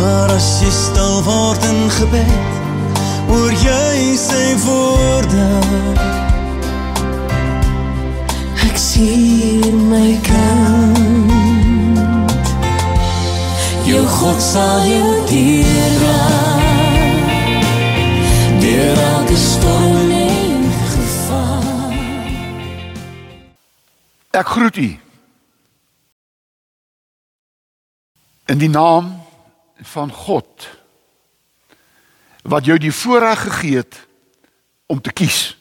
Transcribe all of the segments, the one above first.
Maar as jy stil word in gebed, hoor jy sy woorde. Ek sien my kind. Jou God sal jou dra. Deur elke storm en gevaar. Ek groet u. In die naam van God wat jou die voorreg gegee het om te kies.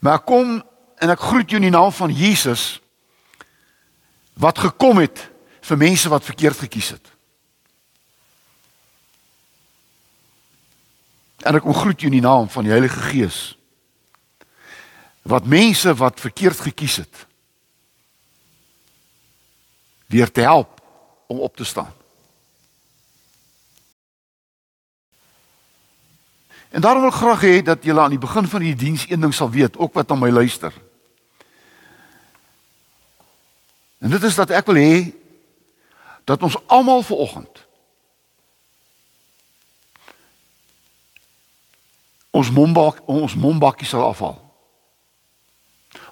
Maar kom en ek groet jou in die naam van Jesus wat gekom het vir mense wat verkeerd gekies het. En ek groet jou in die naam van die Heilige Gees wat mense wat verkeerd gekies het weer te help om op te staan. En daarom wil ek graag hê dat julle aan die begin van die diens een ding sal weet, ook wat aan my luister. En dit is dat ek wil hê dat ons almal vanoggend ons mombak ons mombakkie sal afhaal.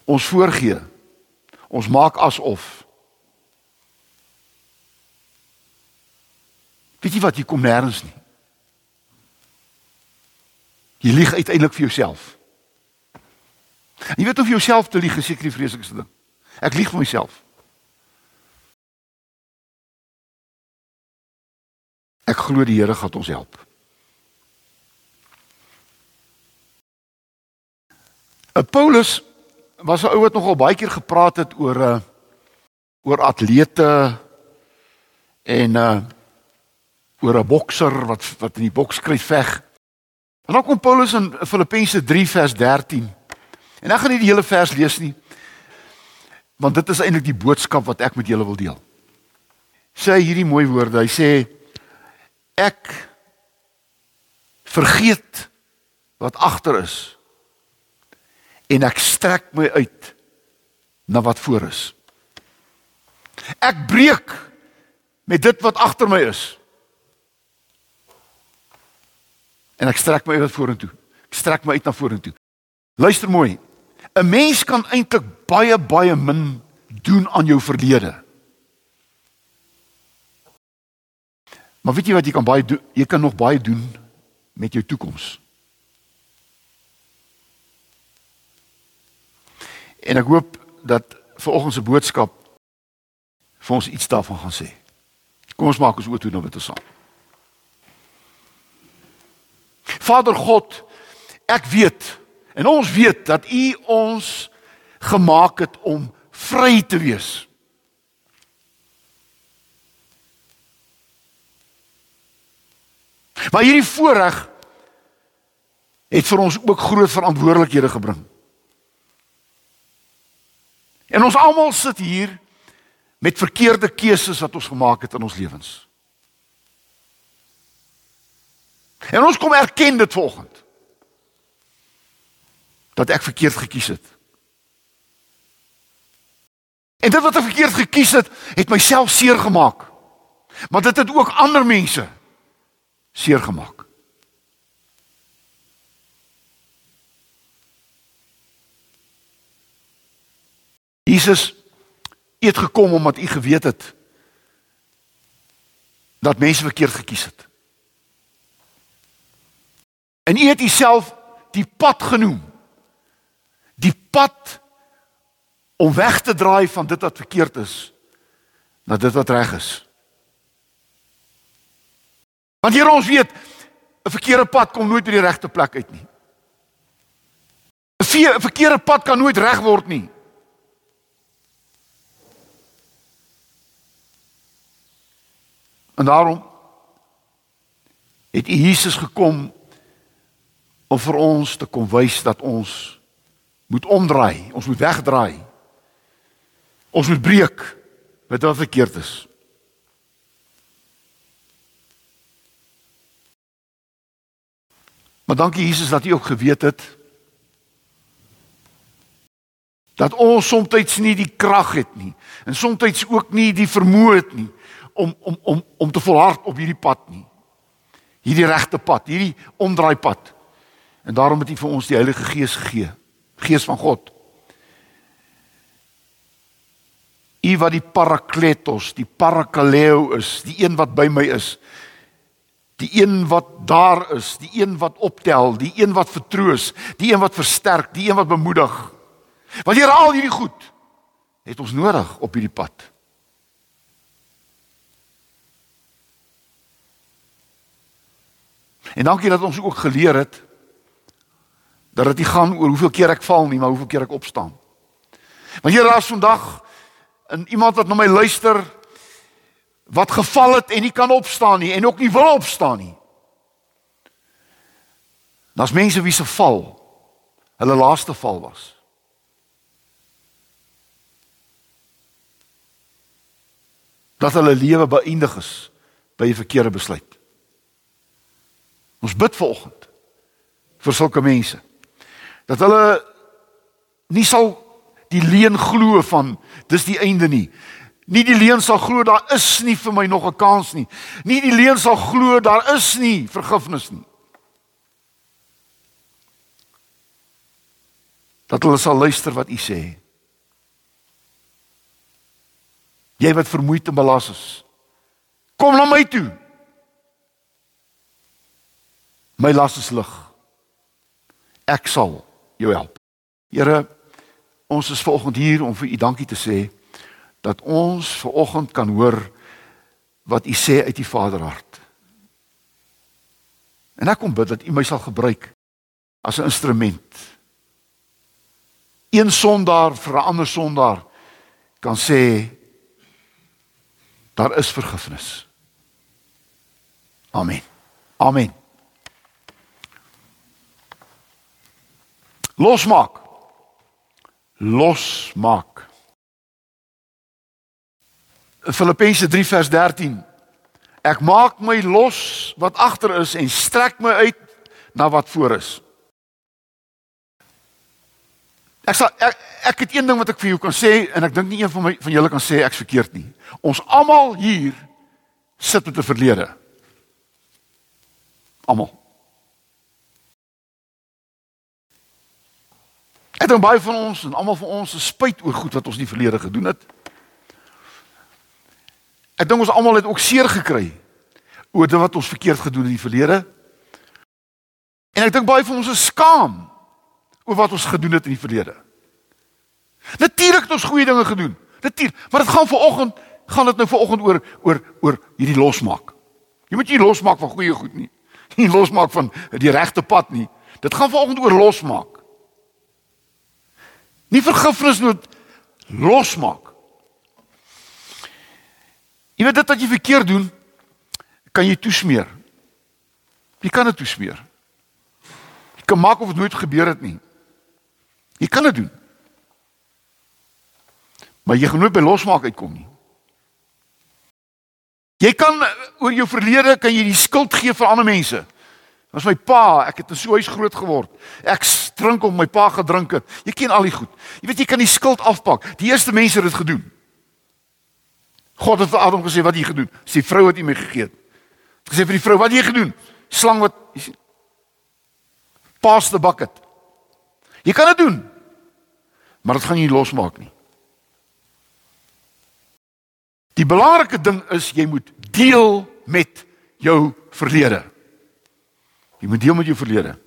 Ons voorgee. Ons maak asof Weet jy wat, jy kom nêrens nie. Jy lieg uiteindelik vir jouself. Jy weet of jy jouself te lieg is die vreeslikste ding. Ek lieg vir myself. Ek glo die Here gaan ons help. 'n Paulus was 'n ou wat nogal baie keer gepraat het oor 'n uh, oor atlete en uh oor 'n bokser wat wat in die bokskryf veg. En dan kom Paulus in Filippense 3 vers 13. En ek gaan nie die hele vers lees nie. Want dit is eintlik die boodskap wat ek met julle wil deel. Sê hierdie mooi woorde. Hy sê ek vergeet wat agter is en ek strek my uit na wat voor is. Ek breek met dit wat agter my is. En ek strek my uit vorentoe. Ek strek my uit na vorentoe. Luister mooi. 'n Mens kan eintlik baie baie min doen aan jou verlede. Maar weet jy wat jy kan baie doen? Jy kan nog baie doen met jou toekoms. En ek hoop dat vanoggend se boodskap vir ons iets daarvan gaan sê. Kom ons maak ons oë toe nou met ons saam. Vader God, ek weet en ons weet dat U ons gemaak het om vry te wees. Maar hierdie voorreg het vir ons ook groot verantwoordelikhede gebring. En ons almal sit hier met verkeerde keuses wat ons gemaak het in ons lewens. En ons kom erken dit volgende. Dat ek verkeerd gekies het. En dit wat ek verkeerd gekies het, het myself seer gemaak. Maar dit het ook ander mense seer gemaak. Jesus het gekom omdat u geweet het dat mense verkeerd gekies het. En u het uself die pad genoem. Die pad om weg te draai van dit wat verkeerd is na dit wat reg is. Want hier ons weet 'n verkeerde pad kom nooit by die regte plek uit nie. 'n Verkeerde pad kan nooit reg word nie. En daarom het Jesus gekom om vir ons te kom wys dat ons moet omdraai, ons moet wegdraai. Ons moet breek met wat verkeerd is. Maar dankie Jesus dat U ook geweet het Dat ons soms nie die krag het nie en soms ook nie die vermoë het nie om om om om te volhard op hierdie pad nie. Hierdie regte pad, hierdie omdraai pad. En daarom het hy vir ons die Heilige Gees gegee. Gees van God. U wat die Parakletos, die Parakaleo is, die een wat by my is. Die een wat daar is, die een wat optel, die een wat vertroos, die een wat versterk, die een wat bemoedig. Want hier al hierdie goed het ons nodig op hierdie pad. En dankie dat ons ook geleer het dat dit nie gaan oor hoeveel keer ek val nie, maar hoeveel keer ek opstaan. Want hier raas vandag en iemand wat na my luister wat geval het en nie kan opstaan nie en ook nie wil opstaan nie. Daar's mense wie se val hulle laaste val was. Dat hulle lewe beëindig is by 'n verkeerde besluit. Ons bid vanoggend vir sulke mense dat hulle nie sal die leuen glo van dis die einde nie. Nie die leuen sal glo daar is nie vir my nog 'n kans nie. Nie die leuen sal glo daar is nie vergifnis nie. Dat hulle sal luister wat u sê. Jy wat vermoeid en belas is. Kom na my toe. My las is lig. Ek sal jou help. Here Ons is vanoggend hier om vir u dankie te sê dat ons vanoggend kan hoor wat u sê uit die Vaderhart. En ek kom bid dat u my sal gebruik as 'n instrument. Een sondaar vir 'n ander sondaar kan sê daar is vergifnis. Amen. Amen. Losmaak losmaak. Filippense 3 vers 13. Ek maak my los wat agter is en strek my uit na wat voor is. Ek sal ek, ek het een ding wat ek vir jou kan sê en ek dink nie een van my van julle kan sê ek's verkeerd nie. Ons almal hier sit met 'n verlede. Almal. Ek dink baie van ons en almal van ons is spyt oor goed wat ons in die verlede gedoen het. Ek dink ons almal het ook seer gekry oor dit wat ons verkeerd gedoen het in die verlede. En ek dink baie van ons is skaam oor wat ons gedoen het in die verlede. Natuurlik het ons goeie dinge gedoen. Natuurlik, maar dit gaan vanoggend gaan dit nou vanoggend oor oor oor hierdie losmaak. Jy moet nie losmaak van goeie goed nie. Nie losmaak van die regte pad nie. Dit gaan vanoggend oor losmaak. Nie vergifnis moet losmaak. Jy weet dit wat jy verkeerd doen, kan jy toesmeer. Jy kan dit toesmeer. Jy kan maak of dit nooit gebeur het nie. Jy kan dit doen. Maar jy gaan nooit by losmaak uitkom nie. Jy kan oor jou verlede kan jy die skuld gee vir ander mense. Was my pa, ek het in so 'n huis groot geword. Ek drink om my pa gedrink het. Jy ken al die goed. Jy weet jy kan die skuld afpak. Die eerste mense het dit gedoen. God het vir Adam gesê wat jy gedoen. Sy vrou het hom gegee. Het gesê vir die vrou, wat jy gedoen? Slang wat pas the bucket. Jy kan dit doen. Maar dit gaan jy losmaak nie. Die belangrike ding is jy moet deel met jou verlede. Jy moet deel met jou verlede.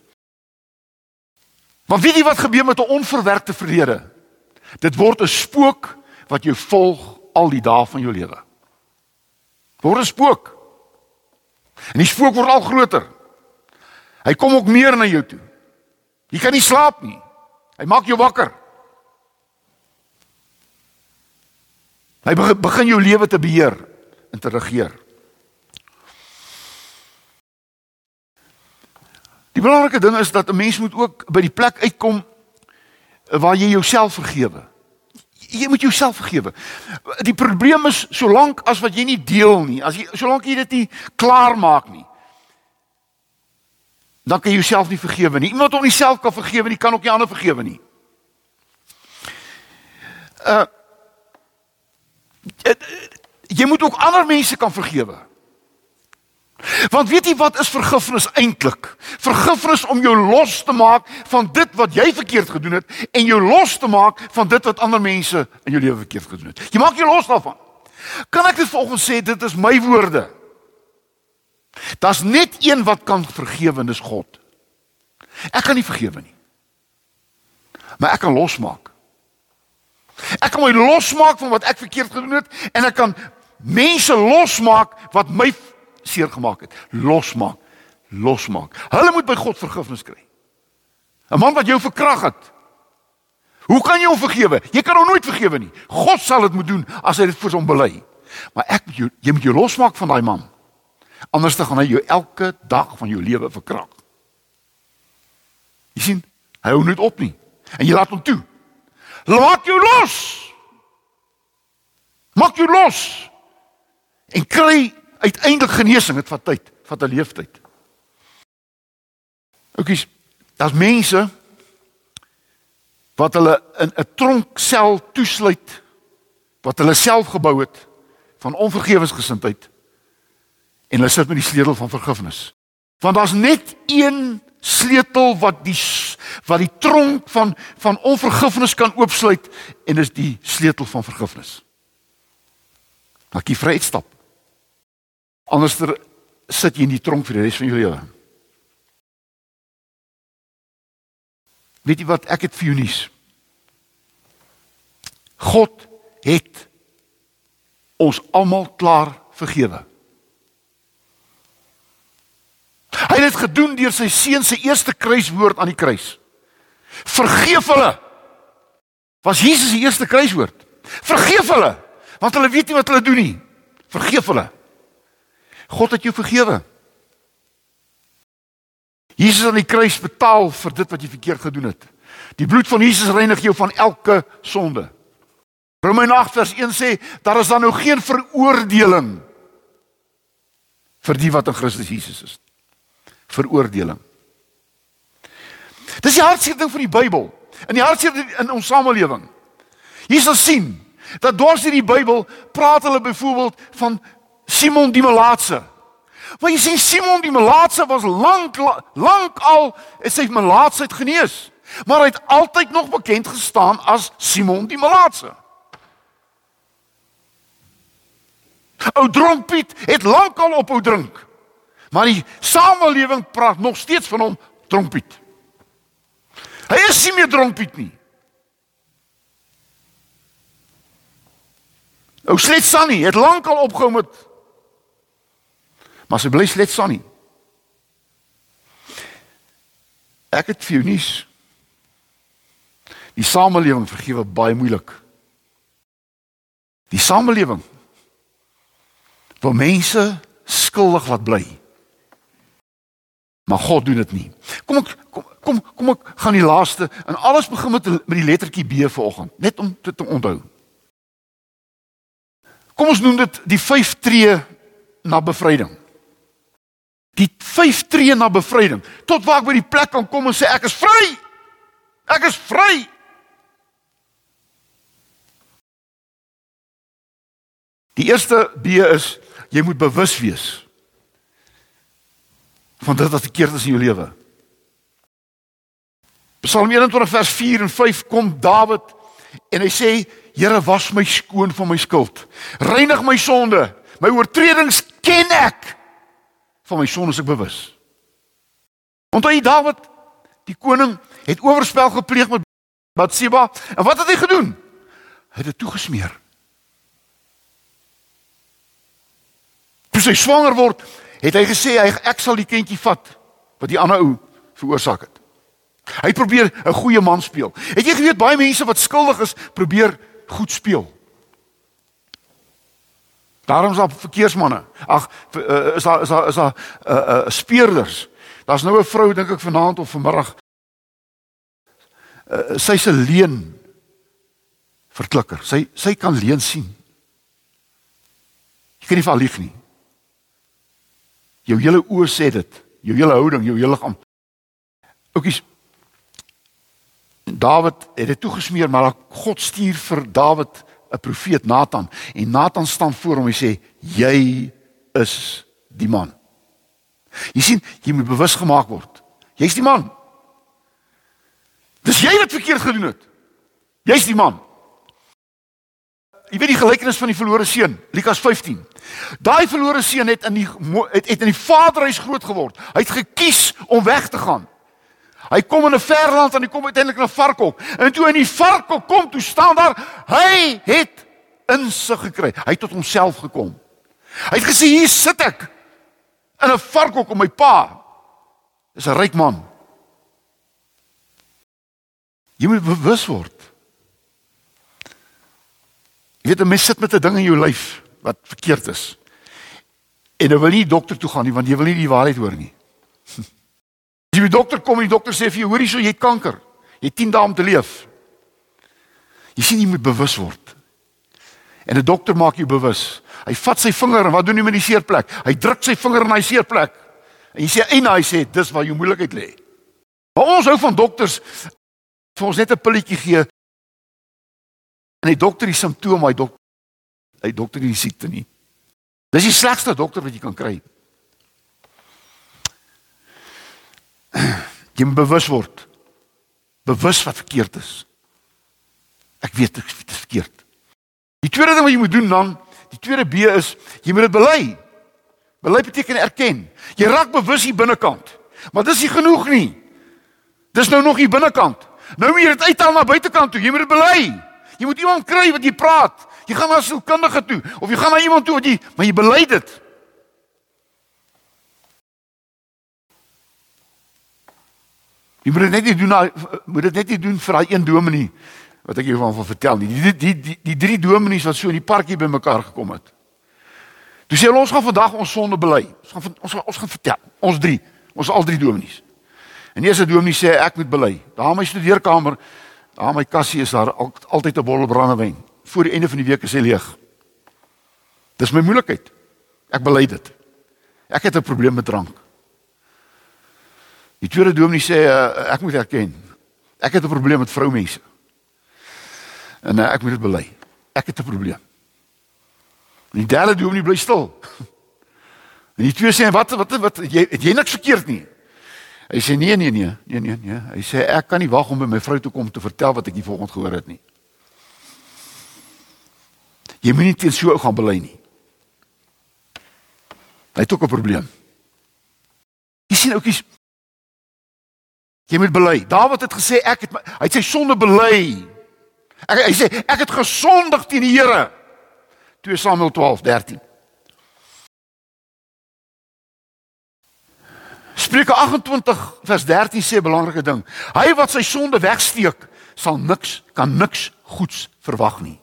Want weet jy wat gebeur met 'n onverwerkte verlede? Dit word 'n spook wat jou volg al die dae van jou lewe. Word 'n spook. En die spook word al groter. Hy kom ook meer na jou toe. Jy kan nie slaap nie. Hy maak jou wakker. Hy begin jou lewe te beheer en te regeer. Die belangrike ding is dat 'n mens moet ook by die plek uitkom waar jy jouself vergewe. Jy moet jouself vergewe. Die probleem is solank as wat jy nie deel nie, as jy solank jy dit nie klaar maak nie. Dan kan jy jouself nie vergewe nie. Iemand wat homself kan vergewe, nie kan ook nie ander vergewe nie. uh jy moet ook ander mense kan vergewe. Want weet jy wat is vergifnis eintlik? Vergifnis om jou los te maak van dit wat jy verkeerd gedoen het en jou los te maak van dit wat ander mense in jou lewe verkeerd gedoen het. Jy maak jou los daarvan. Kan ek dit volgens sê dit is my woorde? Daar's net een wat kan vergewe en dis God. Ek kan nie vergewe nie. Maar ek kan losmaak. Ek kan my losmaak van wat ek verkeerd gedoen het en ek kan mense losmaak wat my seer gemaak het. Losmaak. Losmaak. Hulle moet by God vergifnis kry. 'n Man wat jou verkrag het. Hoe kan jy hom vergewe? Jy kan hom nooit vergewe nie. God sal dit moet doen as hy dit vir hom bely. Maar ek moet jou jy moet jou losmaak van daai man. Anders dan gaan hy jou elke dag van jou lewe verkrag. Jy sien, hy hou net op nie. En jy laat hom toe. Laat jou los. Maak jou los. En kry uiteindelik genesing, dit vat tyd, vat 'n leeftyd. Oukies, daar's mense wat hulle in 'n tronksel toesluit wat hulle self gebou het van onvergewensgesindheid en hulle sit met die sleutel van vergifnis. Want daar's net een sleutel wat die wat die tronk van van onvergifnis kan oopsluit en dis die sleutel van vergifnis. Maak jy vry uitstap. Anderster sit jy in die tronk vir die res van jou lewe. Weet jy wat ek het vir jou nuus? God het ons almal klaar vergewe. Hy het dit gedoen deur sy seun se eerste kruiswoord aan die kruis. Vergeef hulle. Was Jesus se eerste kruiswoord. Vergeef hulle, want hulle weet nie wat hulle doen nie. Vergeef hulle. God het jou vergewe. Jesus aan die kruis betaal vir dit wat jy verkeerd gedoen het. Die bloed van Jesus reinig jou van elke sonde. Romeine 8 vers 1 sê daar is dan nou geen veroordeling vir die wat in Christus Jesus is. Veroordeling. Dis die hartseer ding van die Bybel. In die hartseer in ons samelewing. Hier sal sien dat dors in die Bybel praat hulle byvoorbeeld van Simon die Melaatse. Maar jy sien Simon die Melaatse was lank lank al is sy melaatsheid genees. Maar hy het altyd nog bekend gestaan as Simon die Melaatse. Ou dronk Piet het lank al ophou drink. Maar die samelewing praat nog steeds van hom dronk Piet. Hy is nie meer dronk Piet nie. Ou Slet Sunny het lank al opgehou met Maar sy bly Slet Sunny. Ek het vir jou nuus. Die samelewing vergewe baie moeilik. Die samelewing waar mense skuldig laat bly. Maar God doen dit nie. Kom ek kom kom kom ek gaan die laaste en alles begin met met die lettertjie B vanoggend, net om dit te onthou. Kom ons noem dit die 5 tree na bevryding. Die 5 tree na bevryding. Tot waar ek by die plek kan kom en sê ek is vry. Ek is vry. Die eerste B is jy moet bewus wees van dit wat verkeerd is in jou lewe. Psalm 21 vers 4 en 5 kom Dawid en hy sê Here was my skoon van my skuld. Reinig my sonde. My oortredings ken ek. Van my sonde is ek bewus. Onthou jy Dawid die koning het oorspel gepleeg met Batseba en wat het hy gedoen? Hy het dit toegesmeer. Toe sy swanger word, het hy gesê hy ek sal die kindjie vat wat die ander ou veroorsaak het. Hy probeer 'n goeie man speel. Het jy geweet baie mense wat skuldig is, probeer goed speel. Daarom is daar verkeersmanne. Ag, uh, is daar is daar is daar uh, uh, speerders. Daar's nou 'n vrou dink ek vanaand of vanmiddag. Uh, Sy's 'n leen verklikker. Sy sy kan leen sien. Jy kan nie vir haar lieg nie. Jou hele oë sê dit, jou hele houding, jou hele liggaam. Oukies. Dawid het dit toegesmeer, maar God stuur vir Dawid 'n profeet Nathan en Nathan staan voor hom en sê jy is die man. Jy sien, jy moet bewus gemaak word. Jy's die man. Dis jy wat verkeerd gedoen het. Jy's die man. Jy weet die gelykenis van die verlore seun, Lukas 15. Daai verlore seun het in die het, het in die vaderhuis groot geword. Hy het gekies om weg te gaan. Hy kom in 'n ver land en hy kom uiteindelik na Varkhok. En toe in die Varkhok kom, toe staan daar hy het insig gekry. Hy het tot homself gekom. Hy het gesê hier sit ek in 'n Varkhok om my pa. Dis 'n ryk man. Jy moet bewus word. Jy weet 'n mens sit met 'n ding in jou lyf wat verkeerd is. En jy wil nie dokter toe gaan nie want jy wil nie die waarheid hoor nie. Jy by dokter kom en die dokter sê vir jou, hoorie so jy het kanker. Jy het 10 dae om te leef. Jy sien jy moet bewus word. En 'n dokter maak jou bewus. Hy vat sy vinger en wat doen hy met die seerplek? Hy druk sy vinger in daai seerplek. En jy sê en hy sê dis waar jou moeilikheid lê. Maar ons hou van dokters vir ons net 'n pilletjie gee. En die dokter die simptome, hy dokter hy dokter die siekte nie. Dis die slegste dokter wat jy kan kry. Jy moet bewus word. Bewus wat verkeerd is. Ek weet dit is verkeerd. Die tweede ding wat jy moet doen dan, die tweede B is jy moet dit bely. Bely beteken erken. Jy raak bewus hier binnekant. Maar dis nie genoeg nie. Dis nou nog hier binnekant. Nou moet jy dit uithaal na buitekant toe. Jy moet dit bely. Jy moet iemand kry wat jy praat. Jy gaan na 'n sielkundige toe of jy gaan na iemand toe wat jy maar jy bely dit. Jy moet dit net nie doen moet dit net nie doen vir daai een dominee wat ek jou van wil vertel nie. Die die die die drie dominees wat so in die parkie bymekaar gekom het. Toe sê hulle ons gaan vandag ons sonde bely. Ons gaan ons gaan, ons gaan vertel. Ons drie, ons al drie dominees. En eerste dominee sê ek moet bely. Daar in my studeerkamer, daar my kassie is daar al, altyd 'n bottel brandewyn. Voor die einde van die week is hy leeg. Dis my moeilikheid. Ek bely dit. Ek het 'n probleem met drank. Die tweede dominee sê uh, ek moet erken. Ek het 'n probleem met vroumense. En uh, ek moet dit bely. Ek het 'n probleem. En die derde dominee bly stil. En die twee sê wat wat wat jy het jy niks verkeerd nie. Hy sê nee nee nee, nee nee nee. Hy sê ek kan nie wag om by my vrou toe kom te vertel wat ek die volgende gehoor het nie. Jy moet nie teen so gaan bely nie. Hy het ook 'n probleem. Jy sien oukies, Jy moet bely. Dawid het gesê ek het hy het sy sonde bely. Ek hy sê ek het gesondig teen die Here. 2 Samuel 12:13. Spreuke 28 vers 13 sê 'n belangrike ding. Hy wat sy sonde wegsteek, sal niks kan niks goeds verwag nie.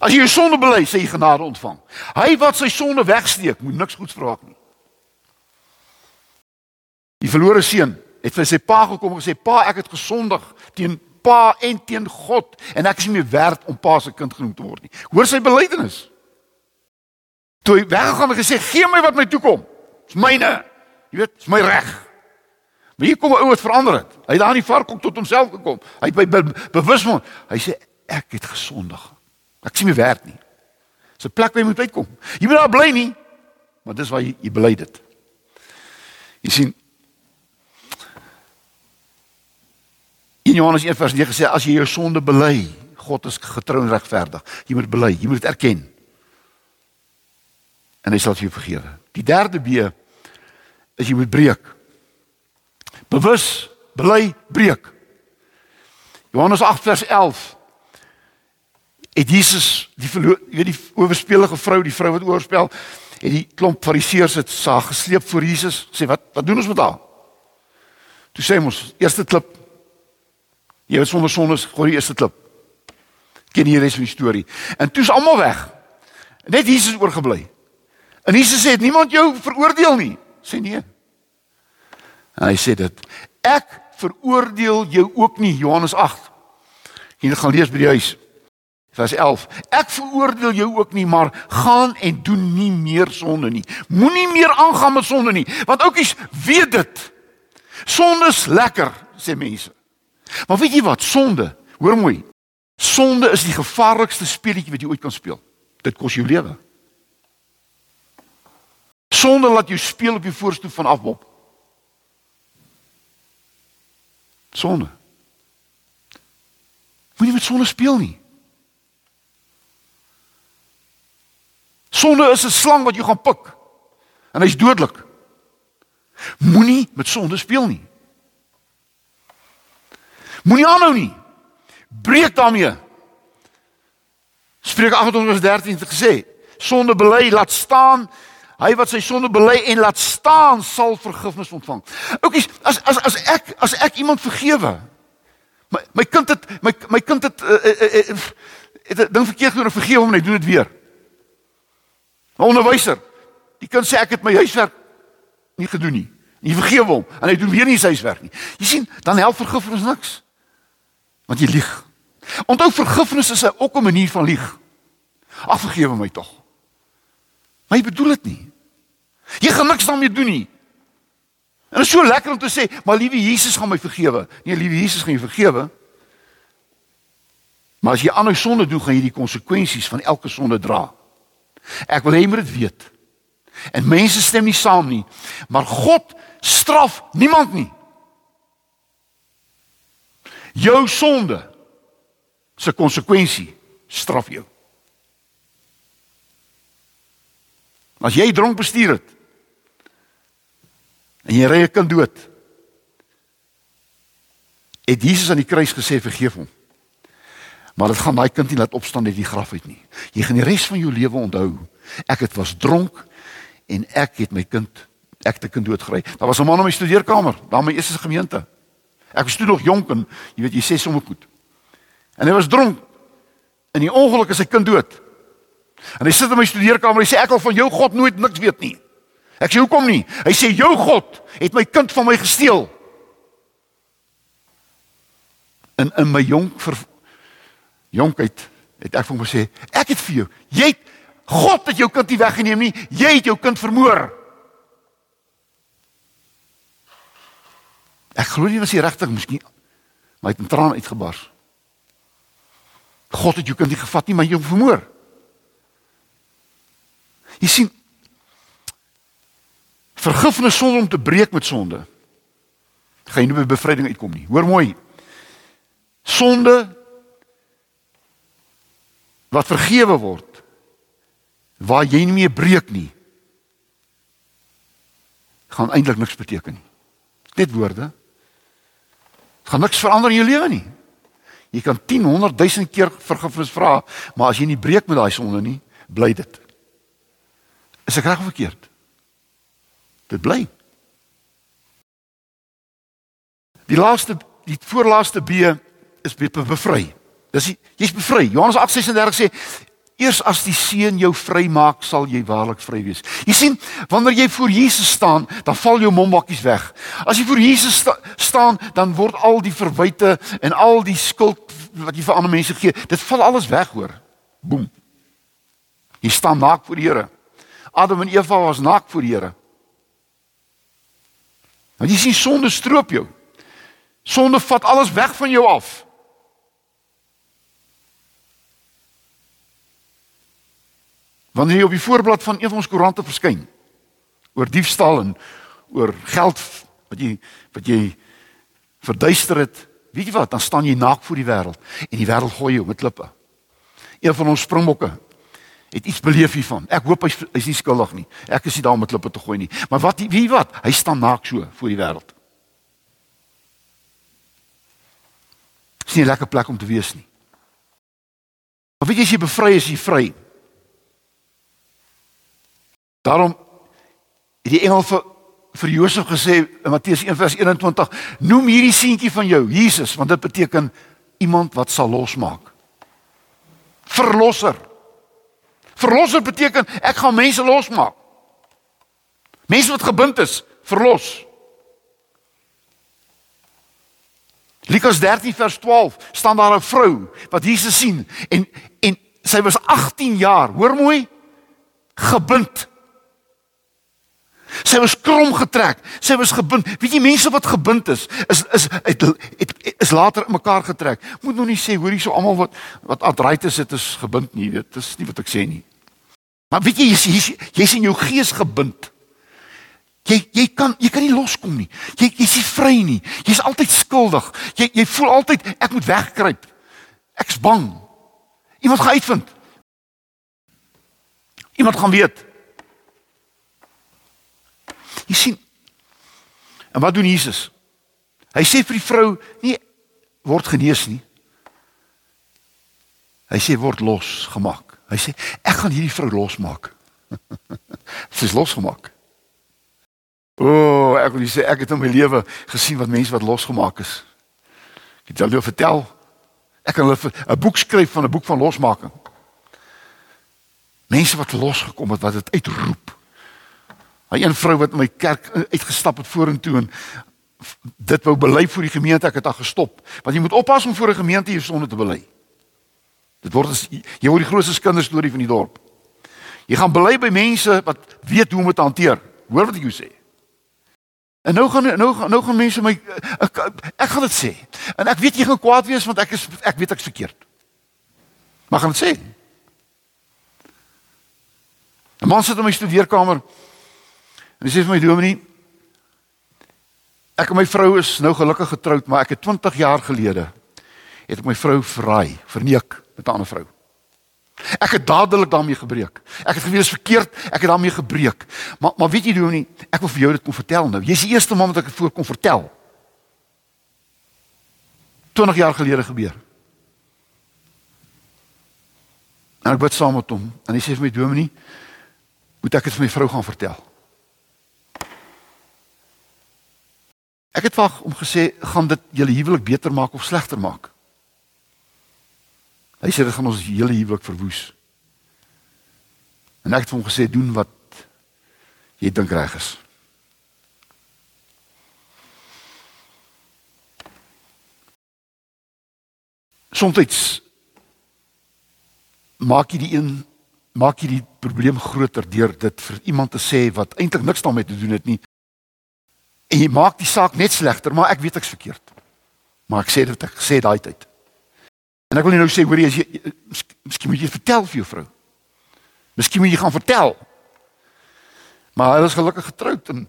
As jy jou sonde bely, sê jy genade ontvang. Hy wat sy sonde wegsteek, moet niks goeds verwag nie. Die verlore seun het vir sy pa gekom en gesê: "Pa, ek het gesondig teen pa en teen God en ek is nie meer werd om pa se kind genoem te word nie." Hoor sy belydenis. Toe hy weggegaan het gesê: "Gee my wat my toekom. Dis myne. Jy weet, dis my reg." Maar hier kom 'n ou wat verander het. Hy het daar in die vark kom tot homself gekom. Hy het by be, bewus word. Hy sê: "Ek het gesondig. Ek is nie meer werd nie." Dis 'n plek waar jy moet uitkom. Jy moet daar bly nie, maar dis waar jy, jy bely dit. Jy sien, In Johannes 1:9 sê as jy jou sonde bely, God is getrou en regverdig. Jy moet bely, jy moet dit erken. En hy sal jou vergewe. Die derde B is jy moet breek. Bewus bely, breek. Johannes 8:11 Het Jesus die verloor, weet die oorspelige vrou, die vrou wat oorspel, het die klomp fariseërs het saag gesleep voor Jesus, sê wat wat doen ons met haar? Toe sê ons, eerste klip Jy het sonder sondes gooi die eerste klip. Ken die res van die storie? En toe's almal weg. Net Jesus oorgebly. En Jesus sê niemand jou veroordeel nie. Sê nee. En hy sê dit. Ek veroordeel jou ook nie Johannes 8. Jy gaan lees by die huis. Vers 11. Ek veroordeel jou ook nie, maar gaan en doen nie meer sonde nie. Moenie meer aangaan met sonde nie, want oukies weet dit. Sonde is lekker, sê mense. Maar weet jy wat? Sonde, hoor mooi. Sonde is die gevaarlikste speletjie wat jy ooit kan speel. Dit kos jou lewe. Sonde laat jou speel op die voorstoep van afbop. Sonde. Moenie met sonde speel nie. Sonde is 'n slang wat jy gaan pik. En hy's dodelik. Moenie met sonde speel nie. Moenie aanhou nie. Breek daarmee. Spreek 28:13 het gesê, sonde bely laat staan, hy wat sy sonde bely en laat staan sal vergifnis ontvang. Oukies, as as as ek as ek iemand vergewe. My my kind het my my kind het uh, uh, uh, het ding verkeerd gedoen en vergewe hom en hy doen dit weer. 'n Onderwyser. Die kind sê ek het my huiswerk nie gedoen nie. En jy vergewe hom en hy doen weer nie sy huiswerk nie. Jy sien, dan help vergifnis niks. Want jy lieg. Onthou vergifnis is ook 'n manier van lieg. Ag vergewe my tog. Maar jy bedoel dit nie. Jy gaan niks daarmee doen nie. En dit is so lekker om te sê, maar liewe Jesus gaan my vergewe. Nee, liewe Jesus gaan jou vergewe. Maar as jy aanhou sonde doen, gaan jy die konsekwensies van elke sonde dra. Ek wil hê jy moet dit weet. En mense stem nie saam nie, maar God straf niemand nie. Jou sonde se konsekwensie straf jou. As jy dronk bestuur het en jy ry 'n kind dood, het Jesus aan die kruis gesê vergeef hom. Maar dit gaan daai kind nie laat opstaan uit die graf uit nie. Jy gaan die res van jou lewe onthou. Ek het was dronk en ek het my kind ek het 'n kind doodgery. Daar was 'n man in my studeerkamer, daar my eerste gemeente. Ek was toe nog jonk en jy weet jy sê sommer goed. En hy was dronk. In die ongeluk is sy kind dood. En hy sit in my studeerkamer en hy sê ek wil van jou God nooit niks weet nie. Ek sê hoekom nie? Hy sê jou God het my kind van my gesteel. In in my jonk ver jonkheid het ek vir hom gesê ek het vir jou. Jy het God het jou kind nie weggeneem nie. Jy het jou kind vermoor. Ek glo nie was hy regtig miskien maar hy het 'n traan uitgebars. God het jou kind nie gevat nie, maar jou vermoor. Jy sien vergifnis sonder om te breek met sonde. Gaan jy nie by bevryding uitkom nie. Hoor mooi. Sonde wat vergewe word waar jy nie meer breek nie gaan eintlik niks beteken nie. Net woorde. Gaan niks verander in jou lewe nie. Jy kan 10, 100 000 keer vergifnis vra, maar as jy nie breek met daai sonde nie, bly dit. Is ek reg of verkeerd? Dit bly. Die laaste die voorlaaste B is bevry. Dis jy's bevry. Johannes 8:36 sê Eers as die seun jou vrymaak, sal jy waarlik vry wees. Jy sien, wanneer jy voor Jesus staan, dan val jou mombakkies weg. As jy voor Jesus sta staan, dan word al die verwyte en al die skuld wat jy vir ander mense gee, dit val alles weg hoor. Boem. Jy staan naak voor die Here. Adam en Eva was naak voor die Here. Want jy sien sonde stroop jou. Sonde vat alles weg van jou af. Wanneer jy op die voorblad van een van ons koerante verskyn oor diefstal en oor geld wat jy wat jy verduister het, weet jy wat, dan staan jy naak voor die wêreld en die wêreld gooi jou met klippe. Een van ons springbokke het iets beleef hiervan. Ek hoop hy is nie skuldig nie. Ek is nie daar om met klippe te gooi nie. Maar wat weet jy wat? Hy staan naak so voor die wêreld. Dis nie 'n lekker plek om te wees nie. Maar weet jy as jy bevry is, jy vry. Daarom het die engel vir vir Josef gesê in Matteus 1:21, noem hierdie seentjie van jou Jesus, want dit beteken iemand wat sal losmaak. Verlosser. Verlosser beteken ek gaan mense losmaak. Mense wat gebind is, verlos. Lukas 13 vers 12 staan daar 'n vrou wat Jesus sien en en sy was 18 jaar, hoor mooi, gebind Sy was krom getrek. Sy was gebind. Weet jy mense wat gebind is, is is het, het, het is later in mekaar getrek. Moet nou nie sê hoor hierso almal wat wat arthritis het is gebind nie, weet. Dis nie wat ek sê nie. Maar weet jy jy's jy's jy in jou gees gebind. Jy jy kan jy kan nie loskom nie. Jy jy's nie vry nie. Jy's altyd skuldig. Jy jy voel altyd ek moet wegkruip. Ek's bang. Iemand gaan uitvind. Iemand gaan weet. Jy sien. En wat doen Jesus? Hy sê vir die vrou nie word genees nie. Hy sê word losgemaak. Hy sê ek gaan hierdie vrou losmaak. Sy's losgemaak. O, oh, ek wil sê ek het in my lewe gesien wat mense wat losgemaak is. Ek het jou vertel. Ek kan hulle 'n boek skryf van 'n boek van losmaking. Mense wat losgekom het wat dit uitroep. Hy een vrou wat my kerk uitgestap het vorentoe en dit wou bely vir die gemeente, ek het haar gestop. Want jy moet oppas om voor 'n gemeente hier sonde te bely. Dit word as jy word die grootste kinderstorie van die dorp. Jy gaan bely by mense wat weet hoe om dit te hanteer. Hoor wat ek jou sê. En nou gaan nou gaan nou gaan mense my ek, ek gaan dit sê. En ek weet jy gaan kwaad wees want ek is ek weet ek's verkeerd. Maar gaan dit sê. 'n Man sit in my studeerkamer En hy sê vir my dominee ek en my vrou is nou gelukkig getroud, maar ek het 20 jaar gelede het ek my vrou verraai, verneek met 'n ander vrou. Ek het dadelik daarmee gebreek. Ek het geweet dit is verkeerd, ek het daarmee gebreek. Maar maar weet jy dominee, ek wil vir jou dit kom vertel nou. Jy's die eerste man wat ek dit voor kom vertel. 20 jaar gelede gebeur. En ek bid saam met hom en hy sê vir my dominee, moet ek dit vir my vrou gaan vertel? Ek het wag om gesê gaan dit julle huwelik beter maak of slegter maak? Hy sê dit gaan ons hele huwelik verwoes. En ek het hom gesê doen wat jy dink reg is. Soms maak jy die een maak jy die probleem groter deur dit vir iemand te sê wat eintlik niks daarmee te doen het nie En jy maak die saak net slegter, maar ek weet ek's verkeerd. Maar ek sê dit ek sê daai tyd. En ek wil nou sê hoor jy as jy miskien moet jy vertel vir jou vrou. Miskien moet jy gaan vertel. Maar hy was gelukkig getroud en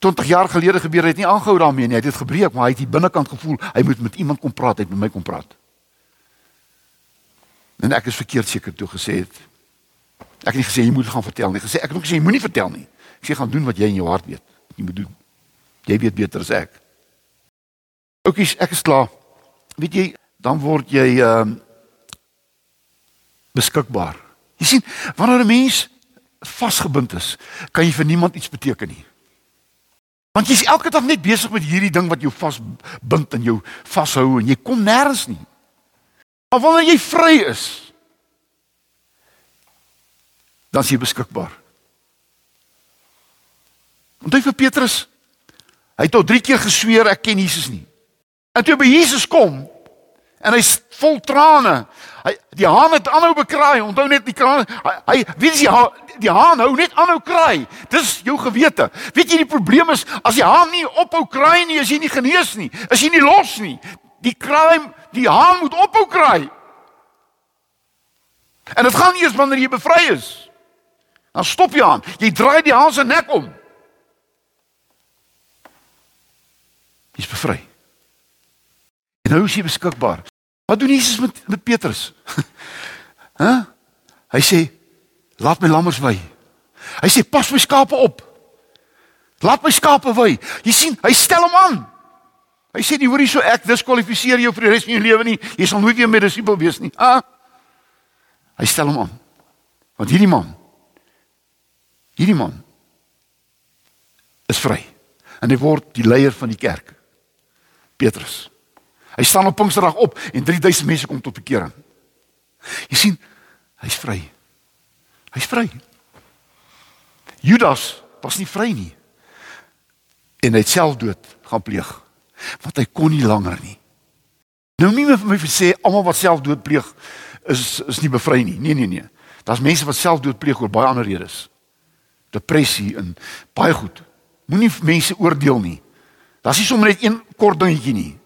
20 jaar gelede gebeur het nie aangehou daarmee nie. Hy het dit gebreek, maar hy het die binnekant gevoel hy moet met iemand kom praat, hy het met my kom praat. En ek is verkeerd seker toe gesê het. Ek het nie gesê jy moet gaan vertel nie. Gesê ek het ook gesê jy moenie vertel nie. Ek sê gaan doen wat jy in jou hart weet. Jy moet doen. Jy weet beter as ek. Oukies, ek is klaar. Weet jy, dan word jy ehm uh, beskikbaar. Jy sien, wanneer 'n mens vasgebind is, kan jy vir niemand iets beteken nie. Want jy's elke dag net besig met hierdie ding wat jou vasbind en jou vashou en jy kom nêrens nie. Maar wanneer jy vry is, dan is jy beskikbaar. Onthou vir Petrus, Hy het tot 3 keer gesweer ek ken Jesus nie. En toe by Jesus kom en hy's vol trane. Hy die haan het aanhou bekraai. Onthou net die kraan. Hy, hy weet jy die, die haan hou net aanhou kraai. Dis jou gewete. Weet jy die probleem is as die haan nie ophou kraai nie, as jy nie genees nie, as jy nie los nie. Die kraai, die haan moet ophou kraai. En dit gaan eens wanneer jy bevry is. Dan stop jy aan. Jy draai die haan se nek om. Jy's bevry. En nou is jy beskikbaar. Wat doen Jesus met met Petrus? Hæ? huh? Hy sê laat my lammers wy. Hy sê pas my skape op. Laat my skape wy. Jy sien, hy stel hom aan. Hy sê nie hoor hierso ek diskwalifiseer jou vir die res van jou lewe nie. Jy sal nooit weer my disipel wees nie. Ah. Hy stel hom aan. Want hierdie man hierdie man is vry en hy word die leier van die kerk. Petrus. Hy staan op Pinksterdag op en 3000 mense kom tot bekering. Jy sien, hy's vry. Hy's vry. Judas was nie vry nie. En hy het selfdood gaan pleeg. Want hy kon nie langer nie. Nou nie meer vir my sê almal wat selfdood pleeg is is nie bevry nie. Nee nee nee. Daar's mense wat selfdood pleeg oor baie ander redes. depressie en baie goed. Moenie mense oordeel nie. Das is sommer net een kort dingetjie nie.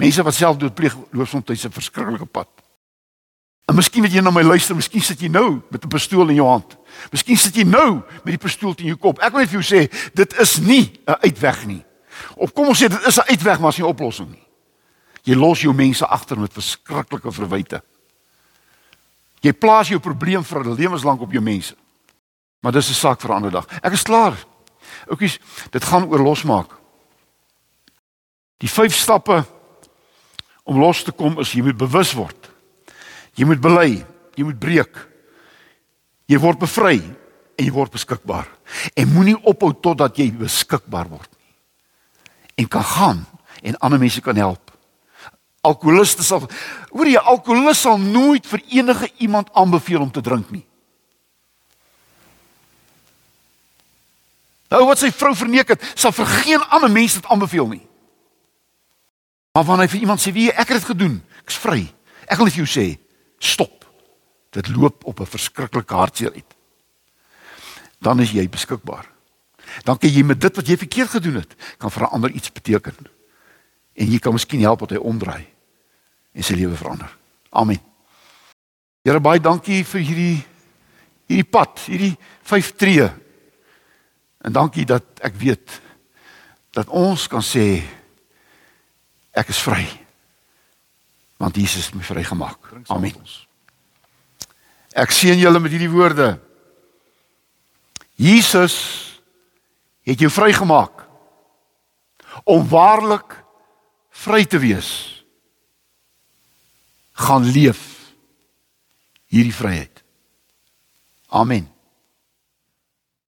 Mense wat selfdood pleeg loop soms 'n verskriklike pad. En miskien wat jy na my luister, miskien sit jy nou met 'n pistool in jou hand. Miskien sit jy nou met die pistool teen jou kop. Ek wil net vir jou sê, dit is nie 'n uitweg nie. Of kom ons sê dit is 'n uitweg, maar is nie 'n oplossing nie. Jy los jou mense agter met verskriklike verwyte. Jy plaas jou probleem vir 'n lewenslank op jou mense. Maar dis 'n saak vir 'n ander dag. Ek is klaar. Oukies, dit gaan oor losmaak. Die vyf stappe om los te kom is jy moet bewus word. Jy moet bely, jy moet breek. Jy word bevry en jy word beskikbaar. En moenie ophou totdat jy beskikbaar word nie. En kan gaan en ander mense kan help. Alkoholiste sal hoor jy alkoholist sal nooit vir enige iemand aanbeveel om te drink nie. Nou wat sy vrou verneek het, sal vir geen ander mens dit aanbeveel nie. Maar wanneer hy vir iemand sê, "Wie ek het dit gedoen, ek's vry." Ek wil vir jou sê, stop. Dit loop op 'n verskriklike hartseer uit. Dan is jy beskikbaar. Dan kan jy met dit wat jy verkeerd gedoen het, kan vir 'n ander iets beteken. En jy kan miskien help dat hy omdraai en sy lewe verander. Amen. Here baie dankie vir hierdie hierdie pad, hierdie vyf tree En dankie dat ek weet dat ons kan sê ek is vry. Want Jesus het my vrygemaak. Amen. Ek seën julle met hierdie woorde. Jesus het jou vrygemaak om waarlik vry te wees. Gaan leef hierdie vryheid. Amen.